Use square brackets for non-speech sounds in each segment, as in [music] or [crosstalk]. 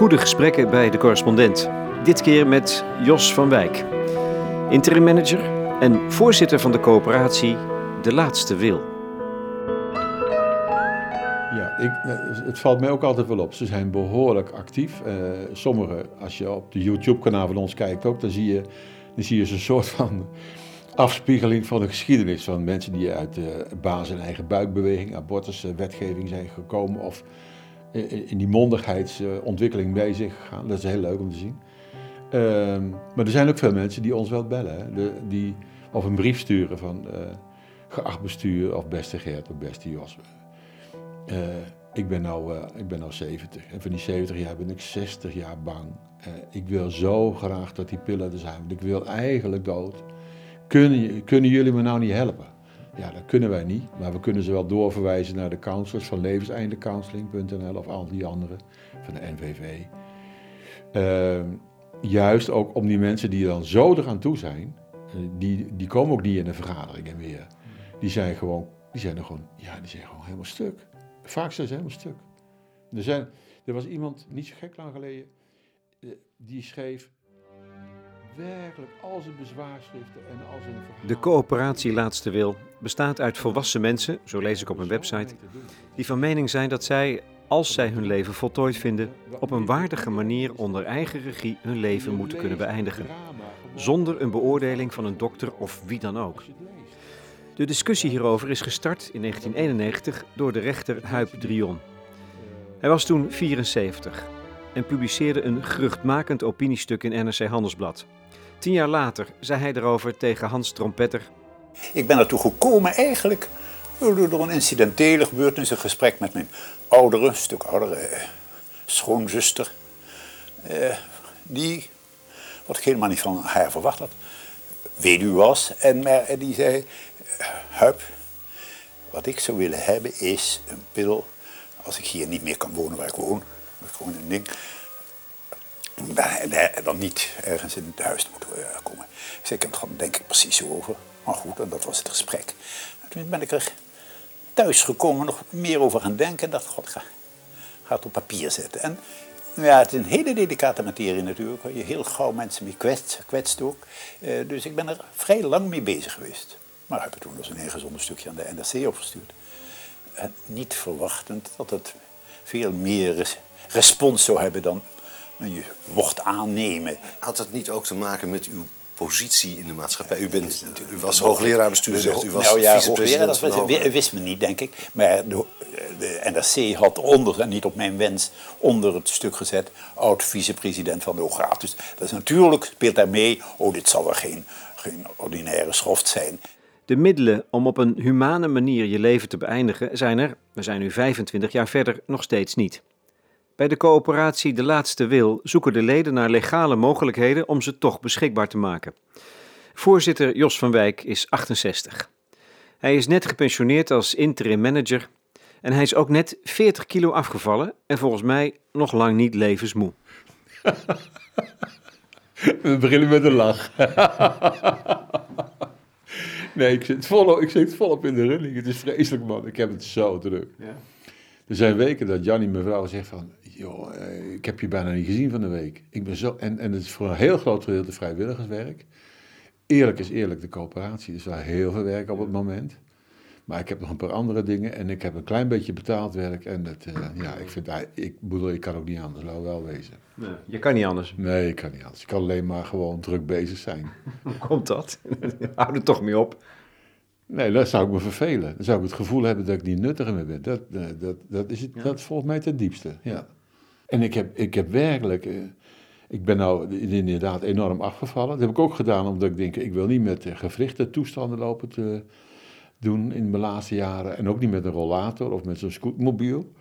Goede gesprekken bij de correspondent. Dit keer met Jos van Wijk, interim manager en voorzitter van de coöperatie De Laatste Wil. Ja, ik, het valt mij ook altijd wel op. Ze zijn behoorlijk actief. Uh, sommige, als je op de YouTube-kanaal van ons kijkt ook, dan zie je, dan zie je een soort van afspiegeling van de geschiedenis van mensen die uit de basis- en eigen buikbeweging, abortuswetgeving zijn gekomen of in die mondigheidsontwikkeling zich gegaan. Dat is heel leuk om te zien. Ehm, maar er zijn ook veel mensen die ons wel bellen. De, die, of een brief sturen van uh, geacht bestuur of beste Gert of beste Jos. Uh, ik, ben nou, uh, ik ben nou 70 en van die 70 jaar ben ik 60 jaar bang. ik wil zo graag dat die pillen er zijn, want ik wil eigenlijk dood. Kunnen, kunnen jullie me nou niet helpen? Ja, dat kunnen wij niet, maar we kunnen ze wel doorverwijzen naar de counselors van levenseindecounseling.nl of al die andere van de NVV. Uh, juist ook om die mensen die dan zo eraan toe zijn, eh, die, die komen ook niet in de vergaderingen meer. Die zijn gewoon, die zijn er gewoon, ja, die zijn gewoon helemaal stuk. Vaak zijn ze helemaal stuk. Er, zijn, er was iemand, niet zo gek lang geleden, eh, die schreef, werkelijk al zijn bezwaarschriften en al zijn De coöperatie Laatste Wil bestaat uit volwassen mensen, zo lees ik op een website, die van mening zijn dat zij, als zij hun leven voltooid vinden, op een waardige manier onder eigen regie hun leven moeten kunnen beëindigen, zonder een beoordeling van een dokter of wie dan ook. De discussie hierover is gestart in 1991 door de rechter Huip Drion. Hij was toen 74 en publiceerde een geruchtmakend opiniestuk in NRC Handelsblad. Tien jaar later zei hij erover tegen Hans Trompetter. Ik ben ertoe gekomen eigenlijk door een incidentele gebeurtenis, een gesprek met mijn oudere, een stuk oudere eh, schoonzuster. Eh, die, wat ik helemaal niet van haar verwacht had, weduwe was. En maar, die zei, Huip, wat ik zou willen hebben is een pil, als ik hier niet meer kan wonen waar ik woon, gewoon een ding, dan niet ergens in het huis moeten eh, komen. Dus ik heb het gewoon denk ik precies zo over. Maar goed, en dat was het gesprek. En toen ben ik er thuis gekomen, nog meer over gaan denken. En dacht, god, ga, het op papier zetten. En ja, het is een hele delicate materie natuurlijk, je heel gauw mensen mee kwetst, kwetst ook. Uh, dus ik ben er vrij lang mee bezig geweest. Maar heb het toen dus een heel gezonde stukje aan de NRC opgestuurd. En niet verwachtend dat het veel meer respons zou hebben dan je mocht aannemen. Had het niet ook te maken met uw positie in de maatschappij? U, bent, u was hoogleraar bestuur, zegt u was nou ja, vicepresident dat wist men niet, denk ik. Maar de, de NRC had onder, en niet op mijn wens, onder het stuk gezet... oud-vicepresident van de Hoge Raad. Dus dat is natuurlijk, speelt daar mee... oh, dit zal wel geen, geen ordinaire schoft zijn. De middelen om op een humane manier je leven te beëindigen zijn er, we zijn nu 25 jaar verder, nog steeds niet. Bij de coöperatie De Laatste Wil zoeken de leden naar legale mogelijkheden om ze toch beschikbaar te maken. Voorzitter Jos van Wijk is 68. Hij is net gepensioneerd als interim manager en hij is ook net 40 kilo afgevallen en volgens mij nog lang niet levensmoe. [laughs] We beginnen met een lach. [laughs] nee, ik zit, volop, ik zit volop in de running. Het is vreselijk, man. Ik heb het zo druk. Ja. Er zijn weken dat Jannie, mevrouw, zegt van joh, eh, ik heb je bijna niet gezien van de week. Ik ben zo, en, en het is voor een heel groot gedeelte vrijwilligerswerk. Eerlijk is eerlijk, de coöperatie is wel heel veel werk op het moment. Maar ik heb nog een paar andere dingen en ik heb een klein beetje betaald werk. En dat, uh, ja, ik vind, ik bedoel, ik kan ook niet anders, laat wel wezen. Nee, je kan niet anders? Nee, ik kan niet anders. Ik kan alleen maar gewoon druk bezig zijn. [laughs] Hoe komt dat? [laughs] Houd er toch mee op. Nee, dat zou ik me vervelen. Dan zou ik het gevoel hebben dat ik niet nuttiger meer ben. Dat, eh, dat, dat, is, het, dat volgens mij het diepste, ja. En ik heb, ik heb werkelijk, eh, ik ben nou inderdaad enorm afgevallen. Dat heb ik ook gedaan omdat ik denk, ik wil niet met gewrichte toestanden lopen te doen in mijn laatste jaren. En ook niet met een rollator of met zo'n scootmobiel.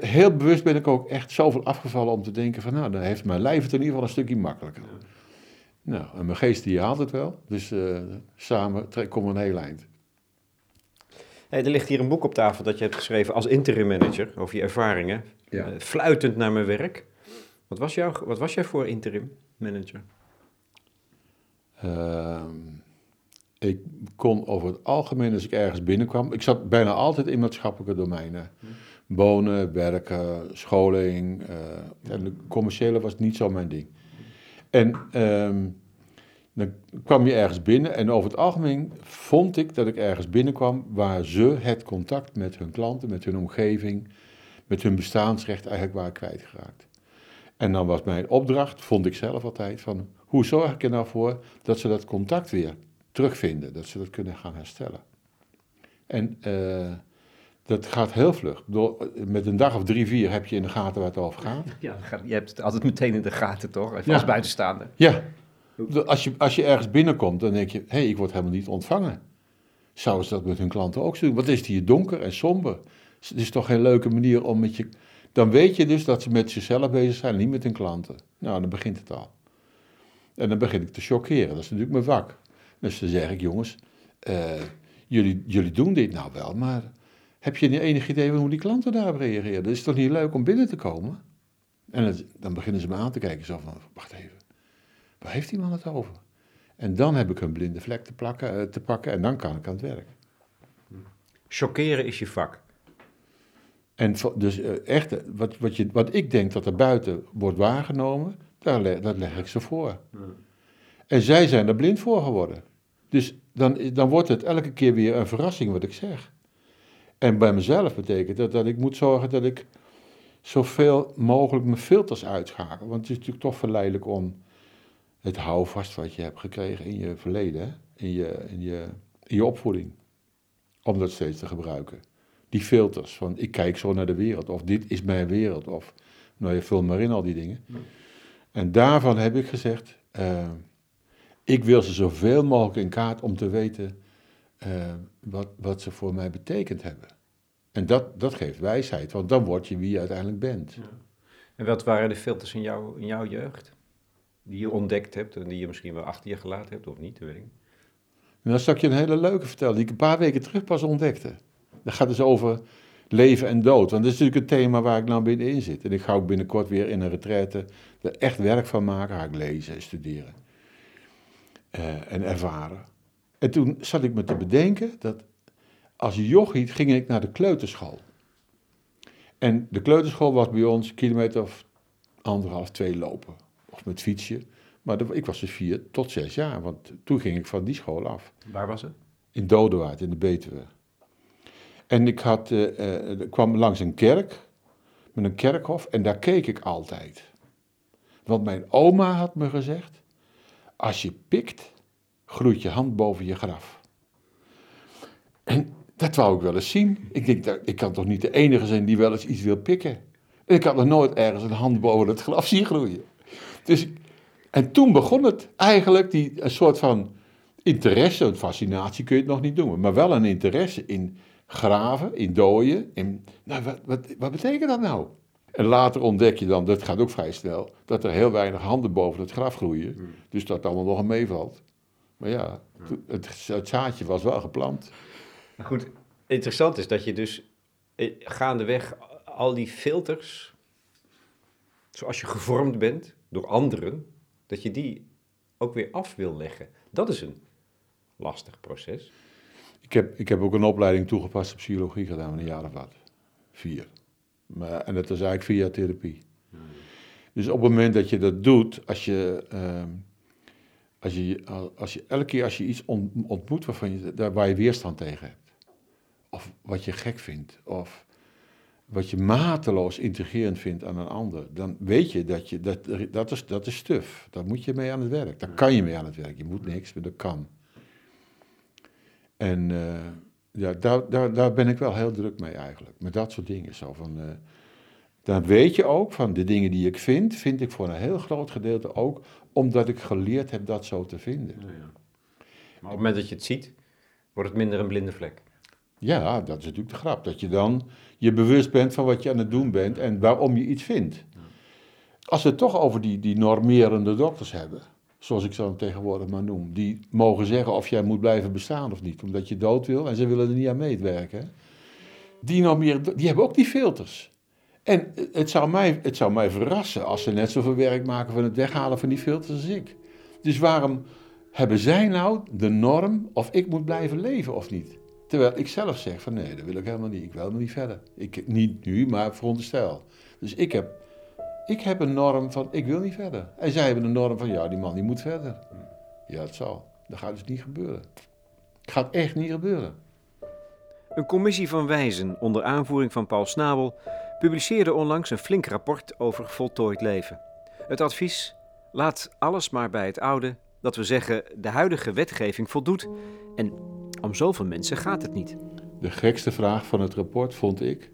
Heel bewust ben ik ook echt zoveel afgevallen om te denken van, nou, dan heeft mijn lijf het in ieder geval een stukje makkelijker. Nou, en mijn geest die haalt het wel. Dus uh, samen komen we een heel eind. Hey, er ligt hier een boek op tafel dat je hebt geschreven als interim manager over je ervaringen. Ja. Uh, fluitend naar mijn werk. Wat was, jouw, wat was jij voor interim manager? Uh, ik kon over het algemeen, als ik ergens binnenkwam, ik zat bijna altijd in maatschappelijke domeinen. Hm. wonen, werken, scholing. Uh, en de commerciële was niet zo mijn ding. En ehm, dan kwam je ergens binnen en over het algemeen vond ik dat ik ergens binnenkwam waar ze het contact met hun klanten, met hun omgeving, met hun bestaansrecht eigenlijk waren kwijtgeraakt. En dan was mijn opdracht, vond ik zelf altijd, van hoe zorg ik er nou voor dat ze dat contact weer terugvinden, dat ze dat kunnen gaan herstellen. En uh, dat gaat heel vlug. Door, met een dag of drie, vier heb je in de gaten waar het over gaat. Ja, je hebt het altijd meteen in de gaten, toch? Even als buitenstaander. Ja. Als je, als je ergens binnenkomt, dan denk je, hé, hey, ik word helemaal niet ontvangen. Zouden ze dat met hun klanten ook doen? Wat is het hier donker en somber? Het is toch geen leuke manier om met je... Dan weet je dus dat ze met zichzelf bezig zijn, niet met hun klanten. Nou, dan begint het al. En dan begin ik te chockeren. Dat is natuurlijk mijn vak. Dus dan zeg ik, jongens, uh, jullie, jullie doen dit nou wel, maar heb je niet enig idee hoe die klanten daarop reageren? Het is toch niet leuk om binnen te komen? En dan beginnen ze me aan te kijken, zo van, wacht even, waar heeft die man het over? En dan heb ik een blinde vlek te, plakken, eh, te pakken en dan kan ik aan het werk. Chockeren is je vak. En dus uh, echt, wat, wat, je, wat ik denk dat er buiten wordt waargenomen, daar, dat leg ik ze voor. En zij zijn er blind voor geworden. Dus dan, dan wordt het elke keer weer een verrassing wat ik zeg. En bij mezelf betekent dat dat ik moet zorgen dat ik zoveel mogelijk mijn filters uitschakel. Want het is natuurlijk toch verleidelijk om het houvast wat je hebt gekregen in je verleden, in je, in je, in je opvoeding, om dat steeds te gebruiken. Die filters van ik kijk zo naar de wereld, of dit is mijn wereld, of nou je vult maar in al die dingen. En daarvan heb ik gezegd, uh, ik wil ze zoveel mogelijk in kaart om te weten uh, wat, wat ze voor mij betekend hebben. En dat, dat geeft wijsheid, want dan word je wie je uiteindelijk bent. Ja. En wat waren de filters in, jou, in jouw jeugd? Die je ontdekt hebt en die je misschien wel achter je gelaten hebt of niet, weet ik En dan ik je een hele leuke vertellen, die ik een paar weken terug pas ontdekte. Dat gaat dus over leven en dood. Want dat is natuurlijk een thema waar ik nou binnenin zit. En ik ga ook binnenkort weer in een retraite er echt werk van maken. Ga ik lezen en studeren. Uh, en ervaren. En toen zat ik me te bedenken dat als jochie ging ik naar de kleuterschool. En de kleuterschool was bij ons kilometer of anderhalf, twee lopen. Of met fietsje. Maar ik was dus vier tot zes jaar, want toen ging ik van die school af. Waar was het? In Dodewaard, in de Betuwe. En ik had, uh, uh, kwam langs een kerk, met een kerkhof, en daar keek ik altijd. Want mijn oma had me gezegd, als je pikt, groeit je hand boven je graf. En dat wou ik wel eens zien. Ik denk, ik kan toch niet de enige zijn die wel eens iets wil pikken. En ik had nog nooit ergens een hand boven het graf zien groeien. Dus, en toen begon het eigenlijk, die, een soort van interesse, een fascinatie kun je het nog niet noemen, maar wel een interesse in graven, in dooien. In, nou, wat, wat, wat betekent dat nou? En later ontdek je dan, dat gaat ook vrij snel, dat er heel weinig handen boven het graf groeien. Hmm. Dus dat allemaal nog een meevalt. Maar ja, het, het zaadje was wel geplant. Goed, interessant is dat je dus eh, gaandeweg al die filters, zoals je gevormd bent door anderen, dat je die ook weer af wil leggen. Dat is een lastig proces. Ik heb, ik heb ook een opleiding toegepaste psychologie gedaan van een jaar of wat. Vier. Maar, en dat is eigenlijk via therapie. Hmm. Dus op het moment dat je dat doet, als je, ehm, als je, als je elke keer als je iets ontmoet waarvan je, daar, waar je weerstand tegen hebt, of wat je gek vindt, of wat je mateloos intrigerend vindt aan een ander, dan weet je dat je, dat, dat, is, dat is stuf. Daar moet je mee aan het werk. Daar kan je mee aan het werk. Je moet niks, maar dat kan. En uh, ja, daar, daar, daar ben ik wel heel druk mee eigenlijk. Met dat soort dingen. Zo van, uh, dan weet je ook van de dingen die ik vind, vind ik voor een heel groot gedeelte ook omdat ik geleerd heb dat zo te vinden. Ja, ja. Maar op het moment dat je het ziet, wordt het minder een blinde vlek. Ja, dat is natuurlijk de grap. Dat je dan je bewust bent van wat je aan het doen bent en waarom je iets vindt. Als we het toch over die, die normerende dokters hebben, zoals ik ze tegenwoordig maar noem, die mogen zeggen of jij moet blijven bestaan of niet, omdat je dood wil en ze willen er niet aan meewerken. Die, normerende, die hebben ook die filters. En het zou, mij, het zou mij verrassen als ze net zoveel werk maken van het weghalen van die filters als ik. Dus waarom hebben zij nou de norm of ik moet blijven leven of niet? Terwijl ik zelf zeg van nee, dat wil ik helemaal niet. Ik wil helemaal niet verder. Ik, niet nu, maar veronderstel. Dus ik heb, ik heb een norm van ik wil niet verder. En zij hebben een norm van ja, die man die moet verder. Ja, het zal. Dat gaat dus niet gebeuren. Het gaat echt niet gebeuren. Een commissie van wijzen onder aanvoering van Paul Snabel publiceerde onlangs een flink rapport over voltooid leven. Het advies: laat alles maar bij het oude, dat we zeggen de huidige wetgeving voldoet en om zoveel mensen gaat het niet. De gekste vraag van het rapport vond ik,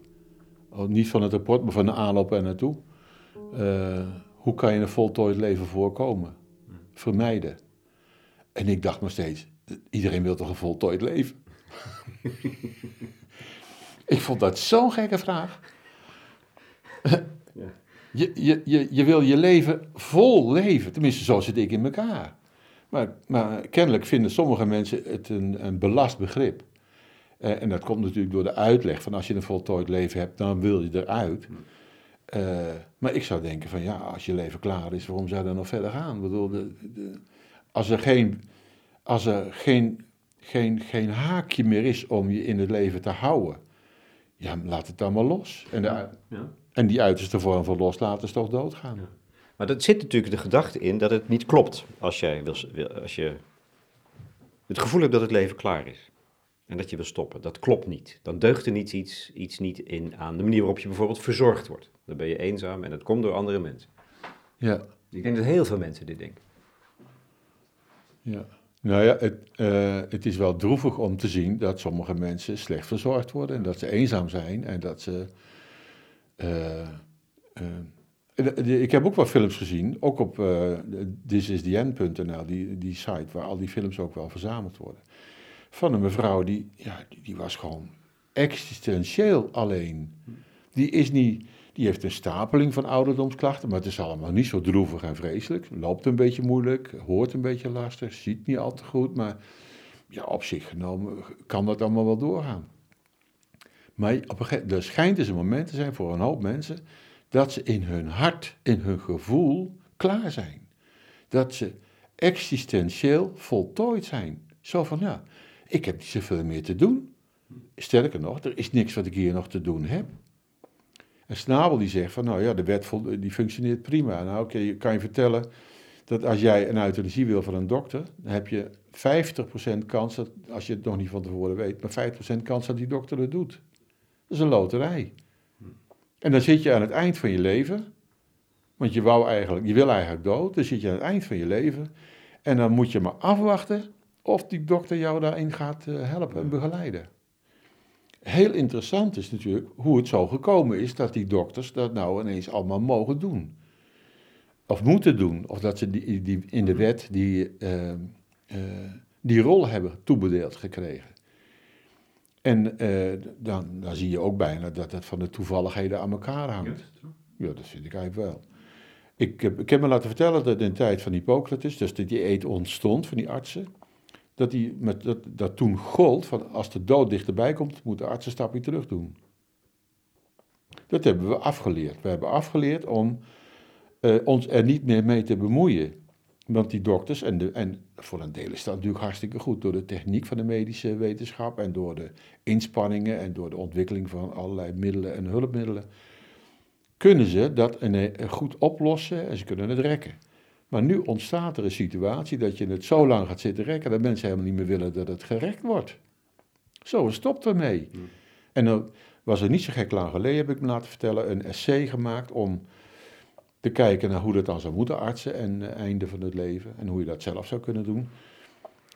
oh, niet van het rapport, maar van de aanloop er naartoe. Uh, hoe kan je een voltooid leven voorkomen? Vermijden. En ik dacht nog steeds, iedereen wil toch een voltooid leven? [laughs] ik vond dat zo'n gekke vraag. Je, je, je, je wil je leven vol leven. Tenminste, zo zit ik in elkaar. Maar, maar kennelijk vinden sommige mensen het een, een belast begrip. Uh, en dat komt natuurlijk door de uitleg van als je een voltooid leven hebt, dan wil je eruit. Uh, maar ik zou denken van ja, als je leven klaar is, waarom zou je dan nog verder gaan? Ik bedoel, de, de, als er, geen, als er geen, geen, geen haakje meer is om je in het leven te houden, ja, laat het dan maar los. En, de, ja. en die uiterste vorm van loslaten is toch doodgaan. Ja. Maar dat zit natuurlijk de gedachte in dat het niet klopt als, jij wil, als je het gevoel hebt dat het leven klaar is. En dat je wil stoppen. Dat klopt niet. Dan deugt er niet iets, iets niet in aan de manier waarop je bijvoorbeeld verzorgd wordt. Dan ben je eenzaam en dat komt door andere mensen. Ja. Ik denk dat heel veel mensen dit denken. Ja. Nou ja, het, uh, het is wel droevig om te zien dat sommige mensen slecht verzorgd worden en dat ze eenzaam zijn en dat ze. Uh, uh, ik heb ook wel films gezien, ook op uh, die, die site waar al die films ook wel verzameld worden. Van een mevrouw die, ja, die, die was gewoon existentieel alleen. Die, is niet, die heeft een stapeling van ouderdomsklachten, maar het is allemaal niet zo droevig en vreselijk. Loopt een beetje moeilijk, hoort een beetje lastig, ziet niet al te goed, maar ja, op zich genomen kan dat allemaal wel doorgaan. Maar op een gegeven, er schijnt dus een moment te zijn voor een hoop mensen dat ze in hun hart, in hun gevoel klaar zijn. Dat ze existentieel voltooid zijn. Zo van, ja, ik heb niet zoveel meer te doen. Sterker nog, er is niks wat ik hier nog te doen heb. En Snabel die zegt van, nou ja, de wet die functioneert prima. Nou oké, kan je vertellen dat als jij een euthanasie wil van een dokter, dan heb je 50% kans, dat, als je het nog niet van tevoren weet, maar 50% kans dat die dokter het doet. Dat is een loterij. En dan zit je aan het eind van je leven, want je, wou eigenlijk, je wil eigenlijk dood, dan zit je aan het eind van je leven. En dan moet je maar afwachten of die dokter jou daarin gaat eh, helpen en begeleiden. Heel interessant is natuurlijk hoe het zo gekomen is dat die dokters dat nou ineens allemaal mogen doen. Of moeten doen, of dat ze die, die in de wet die, uh, uh, die rol hebben toebedeeld gekregen. En uh, dan, dan zie je ook bijna dat het van de toevalligheden aan elkaar hangt. Ja, dat vind ik eigenlijk wel. Ik heb, ik heb me laten vertellen dat in de tijd van Hippocrates, dus dat die eet ontstond van die artsen, dat, die met, dat, dat toen gold van als de dood dichterbij komt, moet de arts een stapje terug doen. Dat hebben we afgeleerd. We hebben afgeleerd om uh, ons er niet meer mee te bemoeien. Want die dokters, en, de, en voor een deel is dat natuurlijk hartstikke goed door de techniek van de medische wetenschap en door de inspanningen en door de ontwikkeling van allerlei middelen en hulpmiddelen, kunnen ze dat een, goed oplossen en ze kunnen het rekken. Maar nu ontstaat er een situatie dat je het zo lang gaat zitten rekken dat mensen helemaal niet meer willen dat het gerekt wordt. Zo, stopt ermee. Hmm. En dan was er niet zo gek lang geleden, heb ik me laten vertellen, een essay gemaakt om te kijken naar hoe dat dan zou moeten artsen en uh, einde van het leven en hoe je dat zelf zou kunnen doen.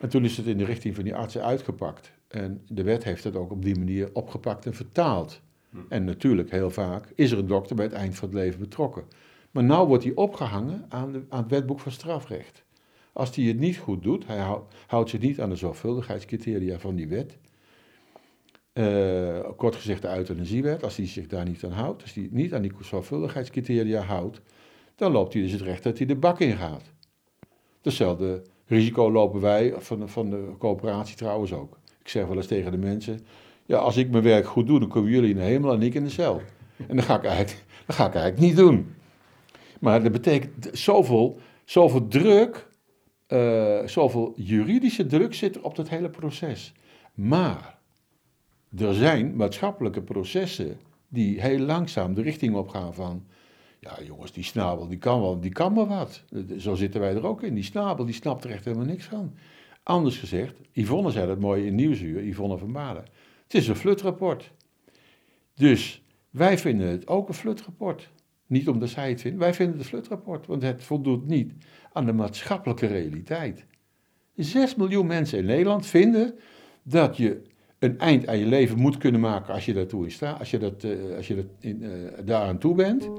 En toen is het in de richting van die artsen uitgepakt. En de wet heeft het ook op die manier opgepakt en vertaald. Hm. En natuurlijk, heel vaak, is er een dokter bij het eind van het leven betrokken. Maar nu wordt hij opgehangen aan, de, aan het wetboek van strafrecht. Als hij het niet goed doet, hij houdt, houdt zich niet aan de zorgvuldigheidscriteria van die wet. Uh, kort gezegd de euthanasiewet, als hij zich daar niet aan houdt, als hij niet aan die zorgvuldigheidscriteria houdt, dan loopt hij dus het recht dat hij de bak in gaat. Hetzelfde risico lopen wij van de, van de coöperatie trouwens ook. Ik zeg wel eens tegen de mensen, ja, als ik mijn werk goed doe, dan komen jullie in de hemel en ik in de cel. En dat ga ik eigenlijk, ga ik niet doen. Maar dat betekent zoveel, zoveel druk, uh, zoveel juridische druk zit op dat hele proces. Maar er zijn maatschappelijke processen die heel langzaam de richting op gaan van, ja jongens, die snabel, die kan wel, die kan maar wat. Zo zitten wij er ook in. Die snabel, die snapt er echt helemaal niks van. Anders gezegd, Yvonne zei dat mooi in Nieuwsuur, Yvonne van Balen. Het is een flutrapport. Dus wij vinden het ook een flutrapport. Niet omdat zij het vinden, wij vinden het een flutrapport, want het voldoet niet aan de maatschappelijke realiteit. Zes miljoen mensen in Nederland vinden dat je een eind aan je leven moet kunnen maken als je daartoe in staat, als je, dat, uh, als je dat in, uh, daaraan toe bent.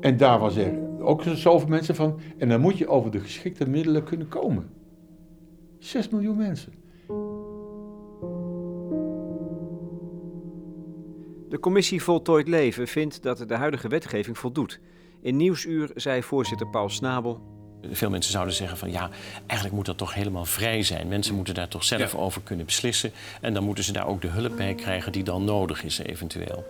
En daarvan zeggen ook zoveel mensen van, en dan moet je over de geschikte middelen kunnen komen. 6 miljoen mensen. De commissie Voltooid Leven vindt dat de huidige wetgeving voldoet. In Nieuwsuur zei voorzitter Paul Snabel veel mensen zouden zeggen van ja, eigenlijk moet dat toch helemaal vrij zijn. Mensen moeten daar toch zelf over kunnen beslissen. En dan moeten ze daar ook de hulp bij krijgen die dan nodig is eventueel.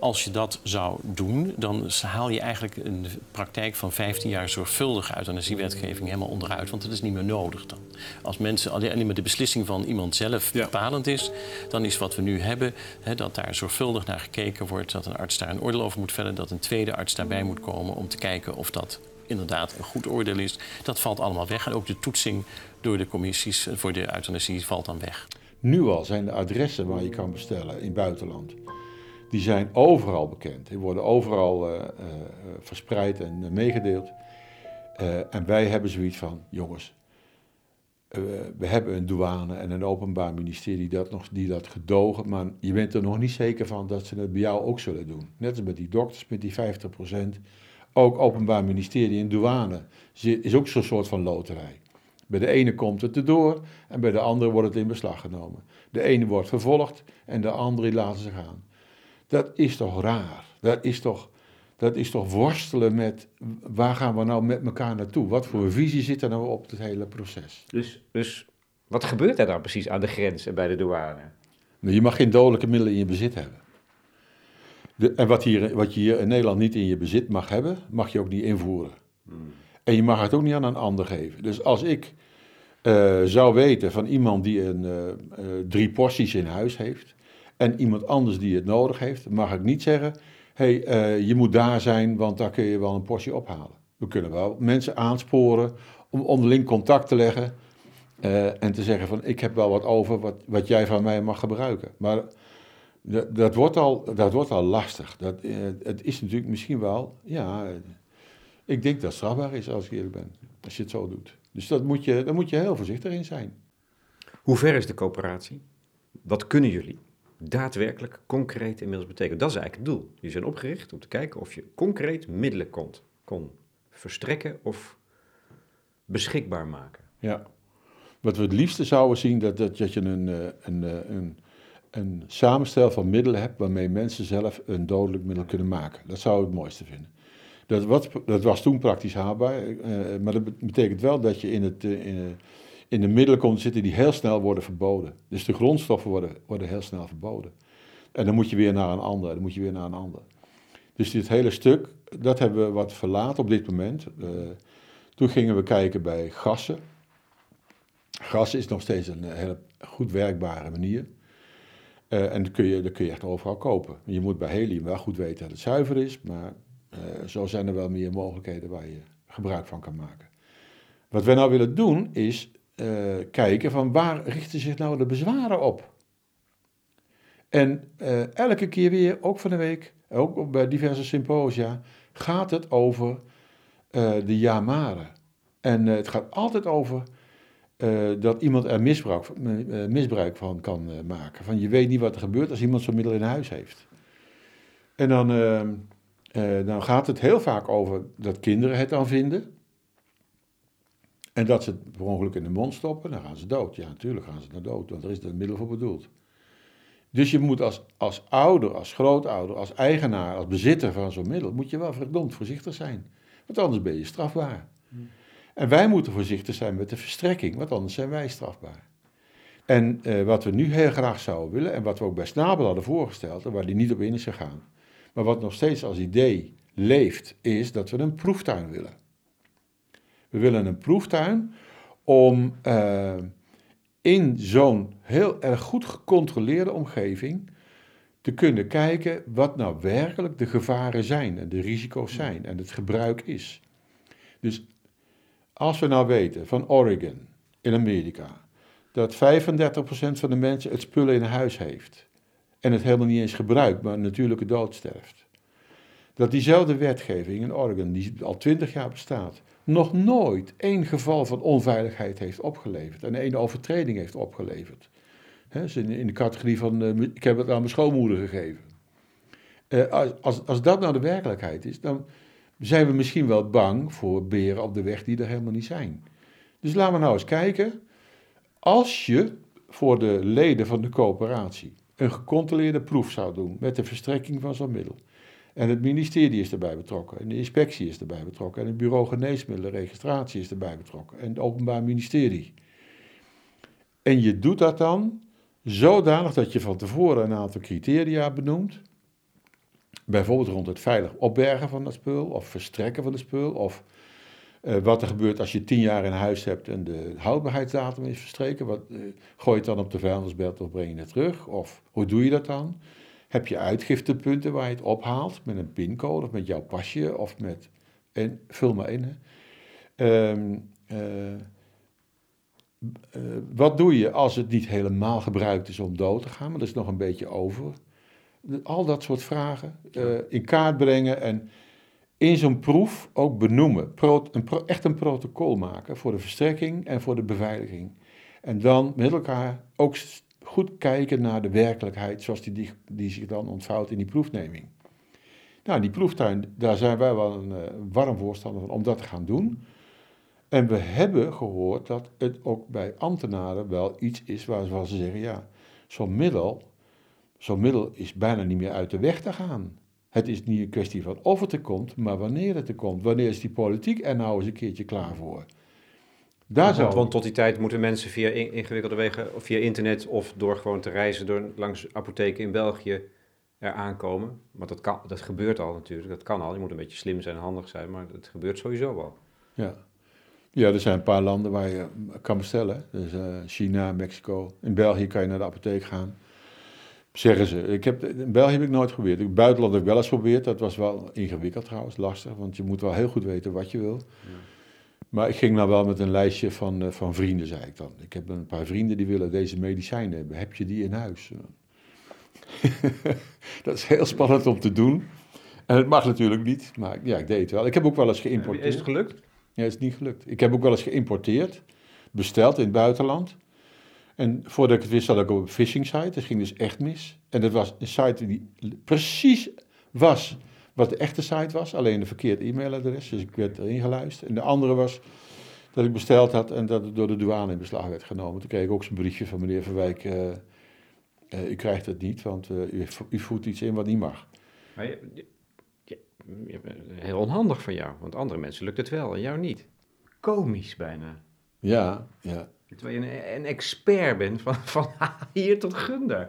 Als je dat zou doen, dan haal je eigenlijk een praktijk van 15 jaar zorgvuldige euthanasiewetgeving helemaal onderuit. Want dat is niet meer nodig dan. Als mensen alleen maar de beslissing van iemand zelf bepalend is, dan is wat we nu hebben, hè, dat daar zorgvuldig naar gekeken wordt, dat een arts daar een oordeel over moet vellen, dat een tweede arts daarbij moet komen om te kijken of dat inderdaad een goed oordeel is. Dat valt allemaal weg. En ook de toetsing door de commissies voor de euthanasie valt dan weg. Nu al zijn de adressen waar je kan bestellen in het buitenland. Die zijn overal bekend. Die worden overal uh, uh, verspreid en meegedeeld. en wij hebben zoiets van, jongens, we hebben een douane en een openbaar ministerie dat nog, die dat gedogen, maar je bent er nog niet zeker van dat ze het bij jou ook zullen doen. Net als met die dokters, met die 50 procent ook Openbaar Ministerie en douane is ook zo'n soort van loterij. Bij de ene komt het erdoor en bij de andere wordt het in beslag genomen. De ene wordt vervolgd en de andere laten ze gaan. Dat is toch raar? Dat is toch, dat is toch worstelen met waar gaan we nou met elkaar naartoe? Wat voor visie zit er nou op het hele proces? Dus, dus wat gebeurt er dan precies aan de grens en bij de douane? Nou, je mag geen dodelijke middelen in je bezit hebben en wat, hier, wat je hier in Nederland niet in je bezit mag hebben, mag je ook niet invoeren. En je mag het ook niet aan een ander geven. Dus als ik uh, zou weten van iemand die een, uh, uh, drie porties in huis heeft en iemand anders die het nodig heeft, mag ik niet zeggen: hé, hey, je moet daar zijn, want daar kun je wel een portie ophalen. We kunnen wel mensen aansporen om onderling contact te leggen en te zeggen: van ik heb wel wat over wat, wat jij van mij mag gebruiken. Maar dat, dat, wordt al, dat wordt al lastig. Dat, eh, het is natuurlijk misschien wel, ja, ik denk dat het strafbaar is als ik eerlijk ben, als je het zo doet. Dus dat moet je, daar moet je heel voorzichtig in zijn. Hoe ver is de coöperatie? Wat kunnen jullie daadwerkelijk concreet inmiddels betekenen? Dat is eigenlijk het doel. Die zijn opgericht om te kijken of je concreet middelen kon, kon verstrekken of beschikbaar maken. Ja, wat we het liefste zouden zien, dat, dat, dat je een, eh, een, eh, een, een samenstel van middelen hebt waarmee mensen zelf een dodelijk middel kunnen maken. Dat zou ik het mooiste vinden. Dat, wat, dat was toen praktisch haalbaar, uh, maar dat betekent wel dat je in, het, uh, in, in, de middelen komt zitten die heel snel worden verboden. Dus de grondstoffen worden, worden heel snel verboden. En dan moet je weer naar een ander, dan moet je weer naar een ander. Dus dit hele stuk, dat hebben we wat verlaten op dit moment. Toen gingen we kijken bij gassen. Gas is nog steeds een hele goed werkbare manier. Uh, en dat kun, je, dat kun je echt overal kopen. Je moet bij helium wel goed weten dat het zuiver is, maar uh, zo zijn er wel meer mogelijkheden waar je gebruik van kan maken. Wat wij nou willen doen is uh, kijken van waar richten zich nou de bezwaren op. En elke keer weer, ook van de week, ook bij diverse symposia, gaat het over de jamaren. En het gaat altijd over uh, dat iemand er misbruik, uh, misbruik van kan maken. Van je weet niet wat er gebeurt als iemand zo'n middel in huis heeft. En dan, dan gaat het heel vaak over dat kinderen het dan vinden. En dat ze het per ongeluk in de mond stoppen, dan gaan ze dood. Ja, natuurlijk gaan ze naar dood, want er is dat middel voor bedoeld. Dus je moet als, als ouder, als grootouder, als eigenaar, als bezitter van zo'n middel, moet je wel verdomd voorzichtig zijn. Want anders ben je strafbaar. Hmm. En wij moeten voorzichtig zijn met de verstrekking, want anders zijn wij strafbaar. En uh, wat we nu heel graag zouden willen, en wat we ook bij Snabel hadden voorgesteld, en waar die niet op in is gegaan, maar wat nog steeds als idee leeft, is dat we een proeftuin willen. We willen een proeftuin om uh, in zo'n heel erg goed gecontroleerde omgeving te kunnen kijken wat nou werkelijk de gevaren zijn en de risico's zijn en het gebruik is. Dus als we nou weten van Oregon in Amerika dat 35% van de mensen het spullen in huis heeft en het helemaal niet eens gebruikt, maar een natuurlijke dood sterft. Dat diezelfde wetgeving in Oregon, die al 20 jaar bestaat, nog nooit één geval van onveiligheid heeft opgeleverd en één overtreding heeft opgeleverd. In de categorie van, uh, ik heb het aan mijn schoonmoeder gegeven. Uh, als, als dat nou de werkelijkheid is, dan zijn we misschien wel bang voor beren op de weg die er helemaal niet zijn. Dus laten we nou eens kijken, als je voor de leden van de coöperatie een gecontroleerde proef zou doen met de verstrekking van zo'n middel, en het ministerie is erbij betrokken, en de inspectie is erbij betrokken, en het bureau geneesmiddelen, registratie is erbij betrokken, en het openbaar ministerie. En je doet dat dan zodanig dat je van tevoren een aantal criteria benoemt, bijvoorbeeld rond het veilig opbergen van dat spul, of verstrekken van het spul, of uh, wat er gebeurt als je tien jaar in huis hebt en de houdbaarheidsdatum is verstreken. Wat, uh, gooi je het dan op de vuilnisbelt of breng je het terug? Of hoe doe je dat dan? Heb je uitgiftepunten waar je het ophaalt met een pincode of met jouw pasje of met. En vul maar in. Um, uh, wat doe je als het niet helemaal gebruikt is om dood te gaan, maar dat is nog een beetje over? Al dat soort vragen uh, in kaart brengen en in zo'n proef ook benoemen. Pro, een pro, echt een protocol maken voor de verstrekking en voor de beveiliging. En dan met elkaar ook goed kijken naar de werkelijkheid zoals die, die, die zich dan ontvouwt in die proefneming. Nou, die proeftuin, daar zijn wij wel een uh, warm voorstander van om dat te gaan doen. En we hebben gehoord dat het ook bij ambtenaren wel iets is waar ze zeggen, ja, zo'n middel, zo'n middel is bijna niet meer uit de weg te gaan. Het is niet een kwestie van of het er komt, maar wanneer het er komt. Wanneer is die politiek er nou eens een keertje klaar voor? Daar zou... want, tot die tijd moeten mensen via ingewikkelde wegen, of via internet of door gewoon te reizen door, langs apotheken in België er aankomen. Want dat, kan, dat gebeurt al natuurlijk, dat kan al. Je moet een beetje slim zijn en handig zijn, maar dat gebeurt sowieso al. Ja. Ja, er zijn een paar landen waar je kan bestellen. Dus uh, China, Mexico. In België kan je naar de apotheek gaan. Zeggen ze. Ik heb, in België heb ik nooit geprobeerd. In het buitenland heb ik wel eens geprobeerd. Dat was wel ingewikkeld trouwens, lastig. Want je moet wel heel goed weten wat je wil. Ja. Maar ik ging nou wel met een lijstje van, uh, van vrienden, zei ik dan. Ik heb een paar vrienden die willen deze medicijnen hebben. Heb je die in huis? [laughs] dat is heel spannend om te doen. En het mag natuurlijk niet, maar ja, ik deed het wel. Ik heb ook wel eens geïmporteerd. Is het gelukt? Ja, is niet gelukt. Ik heb ook wel eens geïmporteerd, besteld in het buitenland. En voordat ik het wist, zat ik op een phishing site. Dat ging dus echt mis. En dat was een site die precies was wat de echte site was, alleen een verkeerd e-mailadres. Dus ik werd erin geluisterd. En de andere was dat ik besteld had en dat het door de douane in beslag werd genomen. Toen kreeg ik ook zo'n briefje van meneer Verwijk. Uh, uh, u krijgt het niet, want uh, u, u voert iets in wat niet mag. Maar heel onhandig van jou, want andere mensen lukt het wel en jou niet. Komisch bijna. Ja, ja. Terwijl je een, een expert bent van, [laughs] van hier tot Gunder.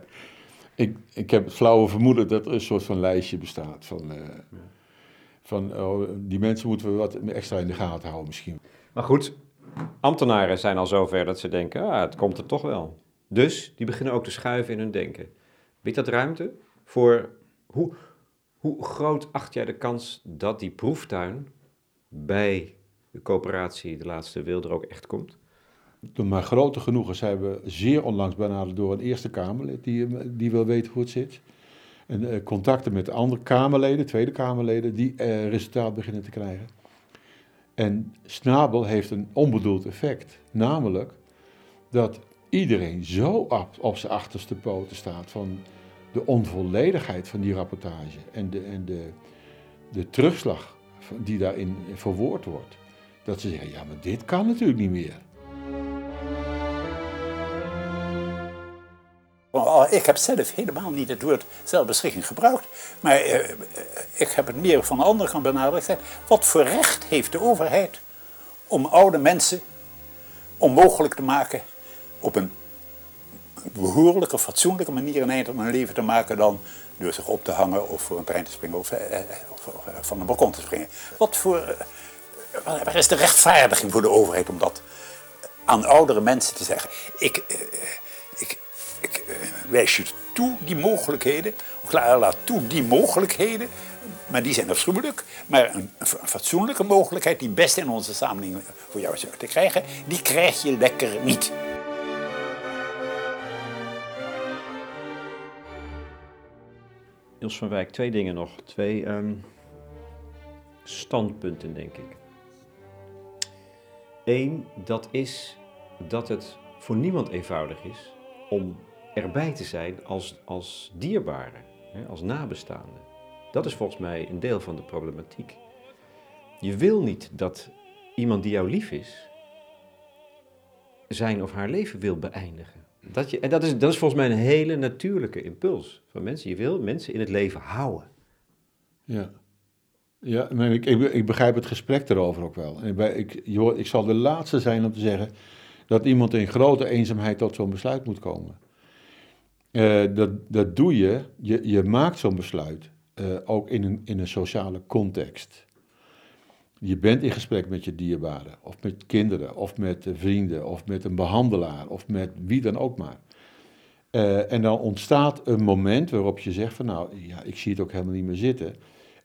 Ik, ik heb het flauwe vermoeden dat er een soort van lijstje bestaat van... Uh, van oh, die mensen moeten we wat extra in de gaten houden misschien. Maar goed, ambtenaren zijn al zover dat ze denken, ah, het komt er toch wel. Dus die beginnen ook te schuiven in hun denken. Biedt dat ruimte voor... Hoe, hoe groot acht jij de kans dat die proeftuin bij de coöperatie De Laatste Wil er ook echt komt? Maar grote genoegen zijn we zeer onlangs benaderd door een Eerste Kamerlid die, die wil weten hoe het zit. En uh, contacten met andere Kamerleden, Tweede Kamerleden, die uh, resultaat beginnen te krijgen. En Snabel heeft een onbedoeld effect. Namelijk dat iedereen zo op, op zijn achterste poten staat van de onvolledigheid van die rapportage en de, en de, de terugslag die daarin verwoord wordt. Dat ze zeggen, ja, maar dit kan natuurlijk niet meer. Ik heb zelf helemaal niet het woord zelfbeschikking gebruikt, maar eh, ik heb het meer van de andere kant benadrukt. Wat voor recht heeft de overheid om oude mensen onmogelijk te maken op een behoorlijke, fatsoenlijke manier een eind aan hun leven te maken dan door zich op te hangen of voor een trein te springen of, eh, eh, van een balkon te springen. Wat voor, waar is de rechtvaardiging voor de overheid om dat aan oudere mensen te zeggen: ik, ik, ik uh, wijs je toe die mogelijkheden, laat toe die mogelijkheden, maar die zijn afschuwelijk. Maar een, fatsoenlijke mogelijkheid die best in onze samenleving voor jou zou te krijgen, die krijg je lekker niet. Niels van Wijk, twee dingen nog. Twee um, standpunten, denk ik. Eén, dat is dat het voor niemand eenvoudig is om erbij te zijn als, als dierbare, als nabestaande. Dat is volgens mij een deel van de problematiek. Je wil niet dat iemand die jou lief is, zijn of haar leven wil beëindigen. Dat je, en dat is, dat is volgens mij een hele natuurlijke impuls van mensen. Je wil mensen in het leven houden. Ja. Ja, ik, ik, ik, begrijp het gesprek erover ook wel. Ik, ik zal de laatste zijn om te zeggen dat iemand in grote eenzaamheid tot zo'n besluit moet komen. Uh, dat, dat doe je, je, je maakt zo'n besluit uh, ook in een, in een sociale context. Je bent in gesprek met je dierbaren, of met kinderen, of met vrienden, of met een behandelaar, of met wie dan ook maar. En dan ontstaat een moment waarop je zegt van nou, ja, ik zie het ook helemaal niet meer zitten.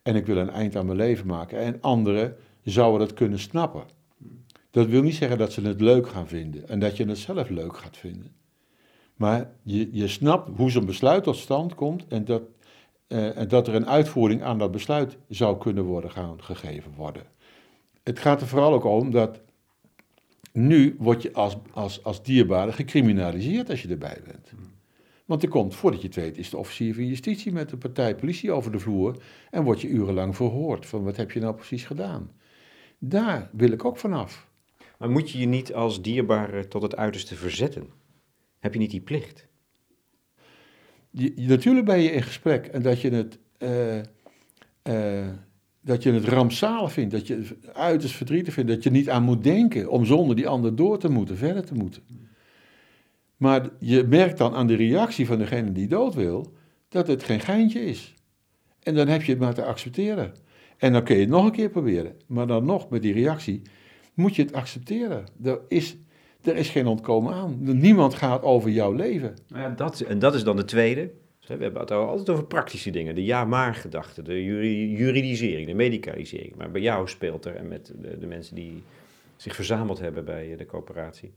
En ik wil een eind aan mijn leven maken. En anderen zouden dat kunnen snappen. Dat wil niet zeggen dat ze het leuk gaan vinden en dat je het zelf leuk gaat vinden. Maar je, je snapt hoe zo'n besluit tot stand komt en dat, en dat er een uitvoering aan dat besluit zou kunnen worden gaan, gegeven worden. Het gaat er vooral ook om dat nu word je als, als, als dierbare gecriminaliseerd als je erbij bent. Want er komt, voordat je het weet, is de officier van justitie met de partij politie over de vloer en word je urenlang verhoord van wat heb je nou precies gedaan. Daar wil ik ook vanaf. Maar moet je je niet als dierbare tot het uiterste verzetten? Heb je niet die plicht? Je, natuurlijk ben je in gesprek en dat je het, uh, dat je het rampzalig vindt, dat je het uiterst verdrietig vindt, dat je niet aan moet denken om zonder die ander door te moeten, verder te moeten. Maar je merkt dan aan de reactie van degene die dood wil, dat het geen geintje is. En dan heb je het maar te accepteren. En dan kun je het nog een keer proberen. Maar dan nog, met die reactie, moet je het accepteren. Er is, er is geen ontkomen aan. Niemand gaat over jouw leven. Nou ja, dat, en dat is dan de tweede. We hebben het altijd over praktische dingen. De ja-maar gedachte, de juridisering, de medicalisering. Maar bij jou speelt er, en met de, de mensen die zich verzameld hebben bij de coöperatie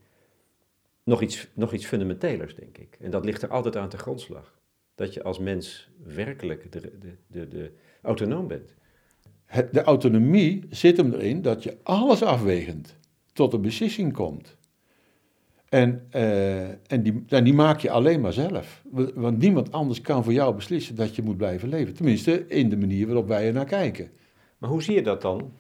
nog iets, nog iets fundamentelers, denk ik. En dat ligt er altijd aan te grondslag. Dat je als mens werkelijk de, de, de, de autonoom bent. de autonomie zit hem erin dat je alles afwegend tot een beslissing komt. En, uh, en, die, en die maak je alleen maar zelf. Want niemand anders kan voor jou beslissen dat je moet blijven leven. Tenminste, in de manier waarop wij er naar kijken. Maar hoe zie je dat dan?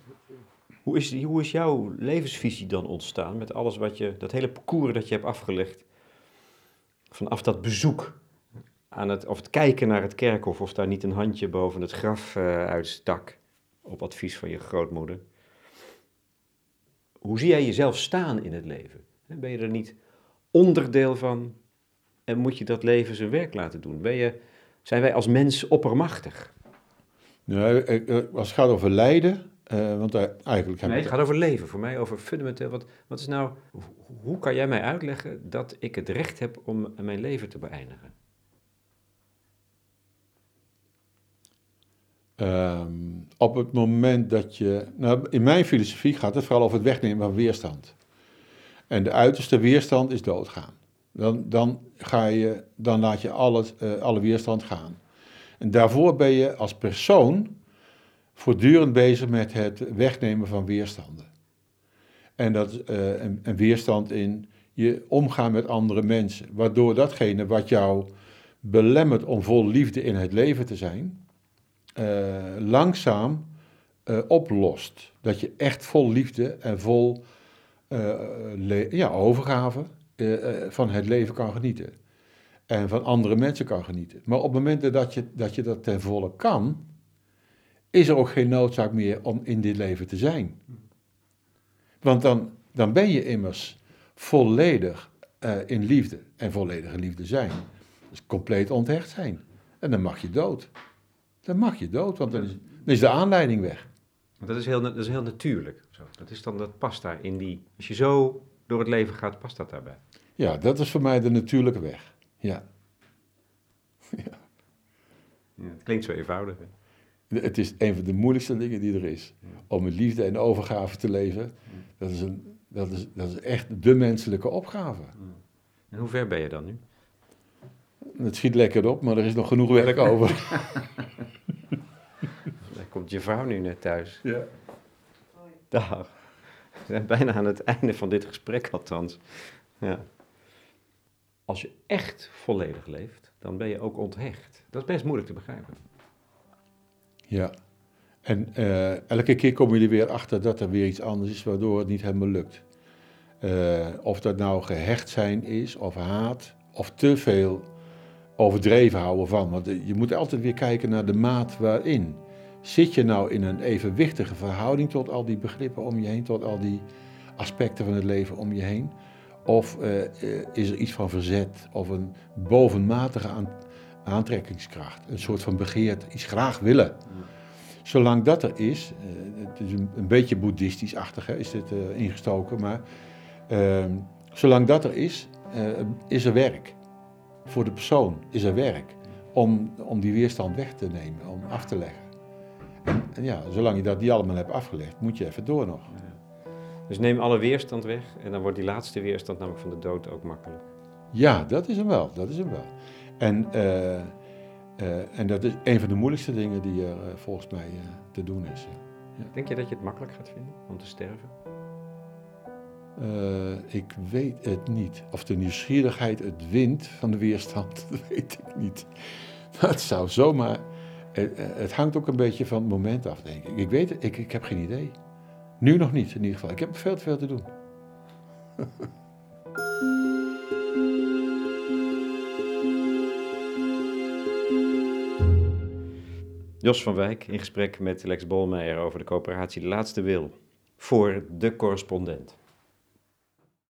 Hoe is, hoe is jouw levensvisie dan ontstaan met alles wat je, dat hele parcours dat je hebt afgelegd? Vanaf dat bezoek aan het, of het kijken naar het kerkhof, of daar niet een handje boven het graf uh, uitstak, op advies van je grootmoeder. Hoe zie jij jezelf staan in het leven? Ben je er niet onderdeel van en moet je dat leven zijn werk laten doen? Ben je, zijn wij als mens oppermachtig? Nee, eh, als het gaat over lijden, uh, want eigenlijk nee, het gaat over leven. Voor mij over fundamenteel. Wat, wat is nou, hoe kan jij mij uitleggen dat ik het recht heb om mijn leven te beëindigen? Um, op het moment dat je. Nou, in mijn filosofie gaat het vooral over het wegnemen van weerstand. En de uiterste weerstand is doodgaan. Dan, dan, ga je, dan laat je alles, uh, alle weerstand gaan. En daarvoor ben je als persoon voortdurend bezig met het wegnemen van weerstanden. En, dat, uh, een, weerstand in je omgaan met andere mensen. Waardoor datgene wat jou belemmert om vol liefde in het leven te zijn, uh, langzaam oplost. Dat je echt vol liefde en vol ja, overgave van het leven kan genieten. En van andere mensen kan genieten. Maar op momenten dat je dat, je dat ten volle kan, is er ook geen noodzaak meer om in dit leven te zijn. Want dan, dan ben je immers volledig in liefde. En volledige liefde zijn. Dus compleet onthecht zijn. En dan mag je dood. Dan mag je dood, want is, dan is de aanleiding weg. Dat is heel, dat is heel natuurlijk. Zo. Dat, is dan, dat past daar in die. Als je zo door het leven gaat, past dat daarbij? Ja, dat is voor mij de natuurlijke weg. Ja. [laughs] ja. ja het klinkt zo eenvoudig. Het is een van de moeilijkste dingen die er is. Om met liefde en overgave te leven. Dat is, een, dat is, dat is echt de menselijke opgave. En hoe ver ben je dan nu? Het schiet lekker op, maar er is nog genoeg werk [laughs] over. [laughs] Komt je vrouw nu net thuis. Ja. Dag. We zijn bijna aan het einde van dit gesprek althans. Ja. Als je echt volledig leeft, dan ben je ook onthecht. Dat is best moeilijk te begrijpen. Ja. En uh, elke keer kom je er weer achter dat er weer iets anders is waardoor het niet helemaal lukt. Uh, of dat nou gehecht zijn is, of haat, of te veel overdreven houden van. Want je moet altijd weer kijken naar de maat waarin. Zit je nou in een evenwichtige verhouding tot al die begrippen om je heen, tot al die aspecten van het leven om je heen? Of uh, is er iets van verzet of een bovenmatige aan, aantrekkingskracht, een soort van begeerte, iets graag willen? Zolang dat er is, uh, het is een, een beetje boeddhistisch-achtig is dit ingestoken, maar ehm, zolang dat er is, is er werk. Voor de persoon is er werk om, om die weerstand weg te nemen, om af te leggen. En, ja, zolang je dat niet allemaal hebt afgelegd, moet je even door nog. Dus neem alle weerstand weg en dan wordt die laatste weerstand namelijk van de dood ook makkelijk. Ja, dat is hem wel, dat is hem wel. En, uh, uh, en dat is een van de moeilijkste dingen die er uh, volgens mij te doen is. Ja. Denk je dat je het makkelijk gaat vinden om te sterven? ik weet het niet. Of de nieuwsgierigheid het wint van de weerstand, [laughs] dat weet ik niet. Dat zou zomaar het hangt ook een beetje van het moment af, denk ik. Ik weet het, ik, ik heb geen idee. Nu nog niet, in ieder geval. Ik heb veel te veel te doen. [laughs] Jos van Wijk in gesprek met Lex Bolmeijer over de coöperatie De Laatste Wil voor de correspondent.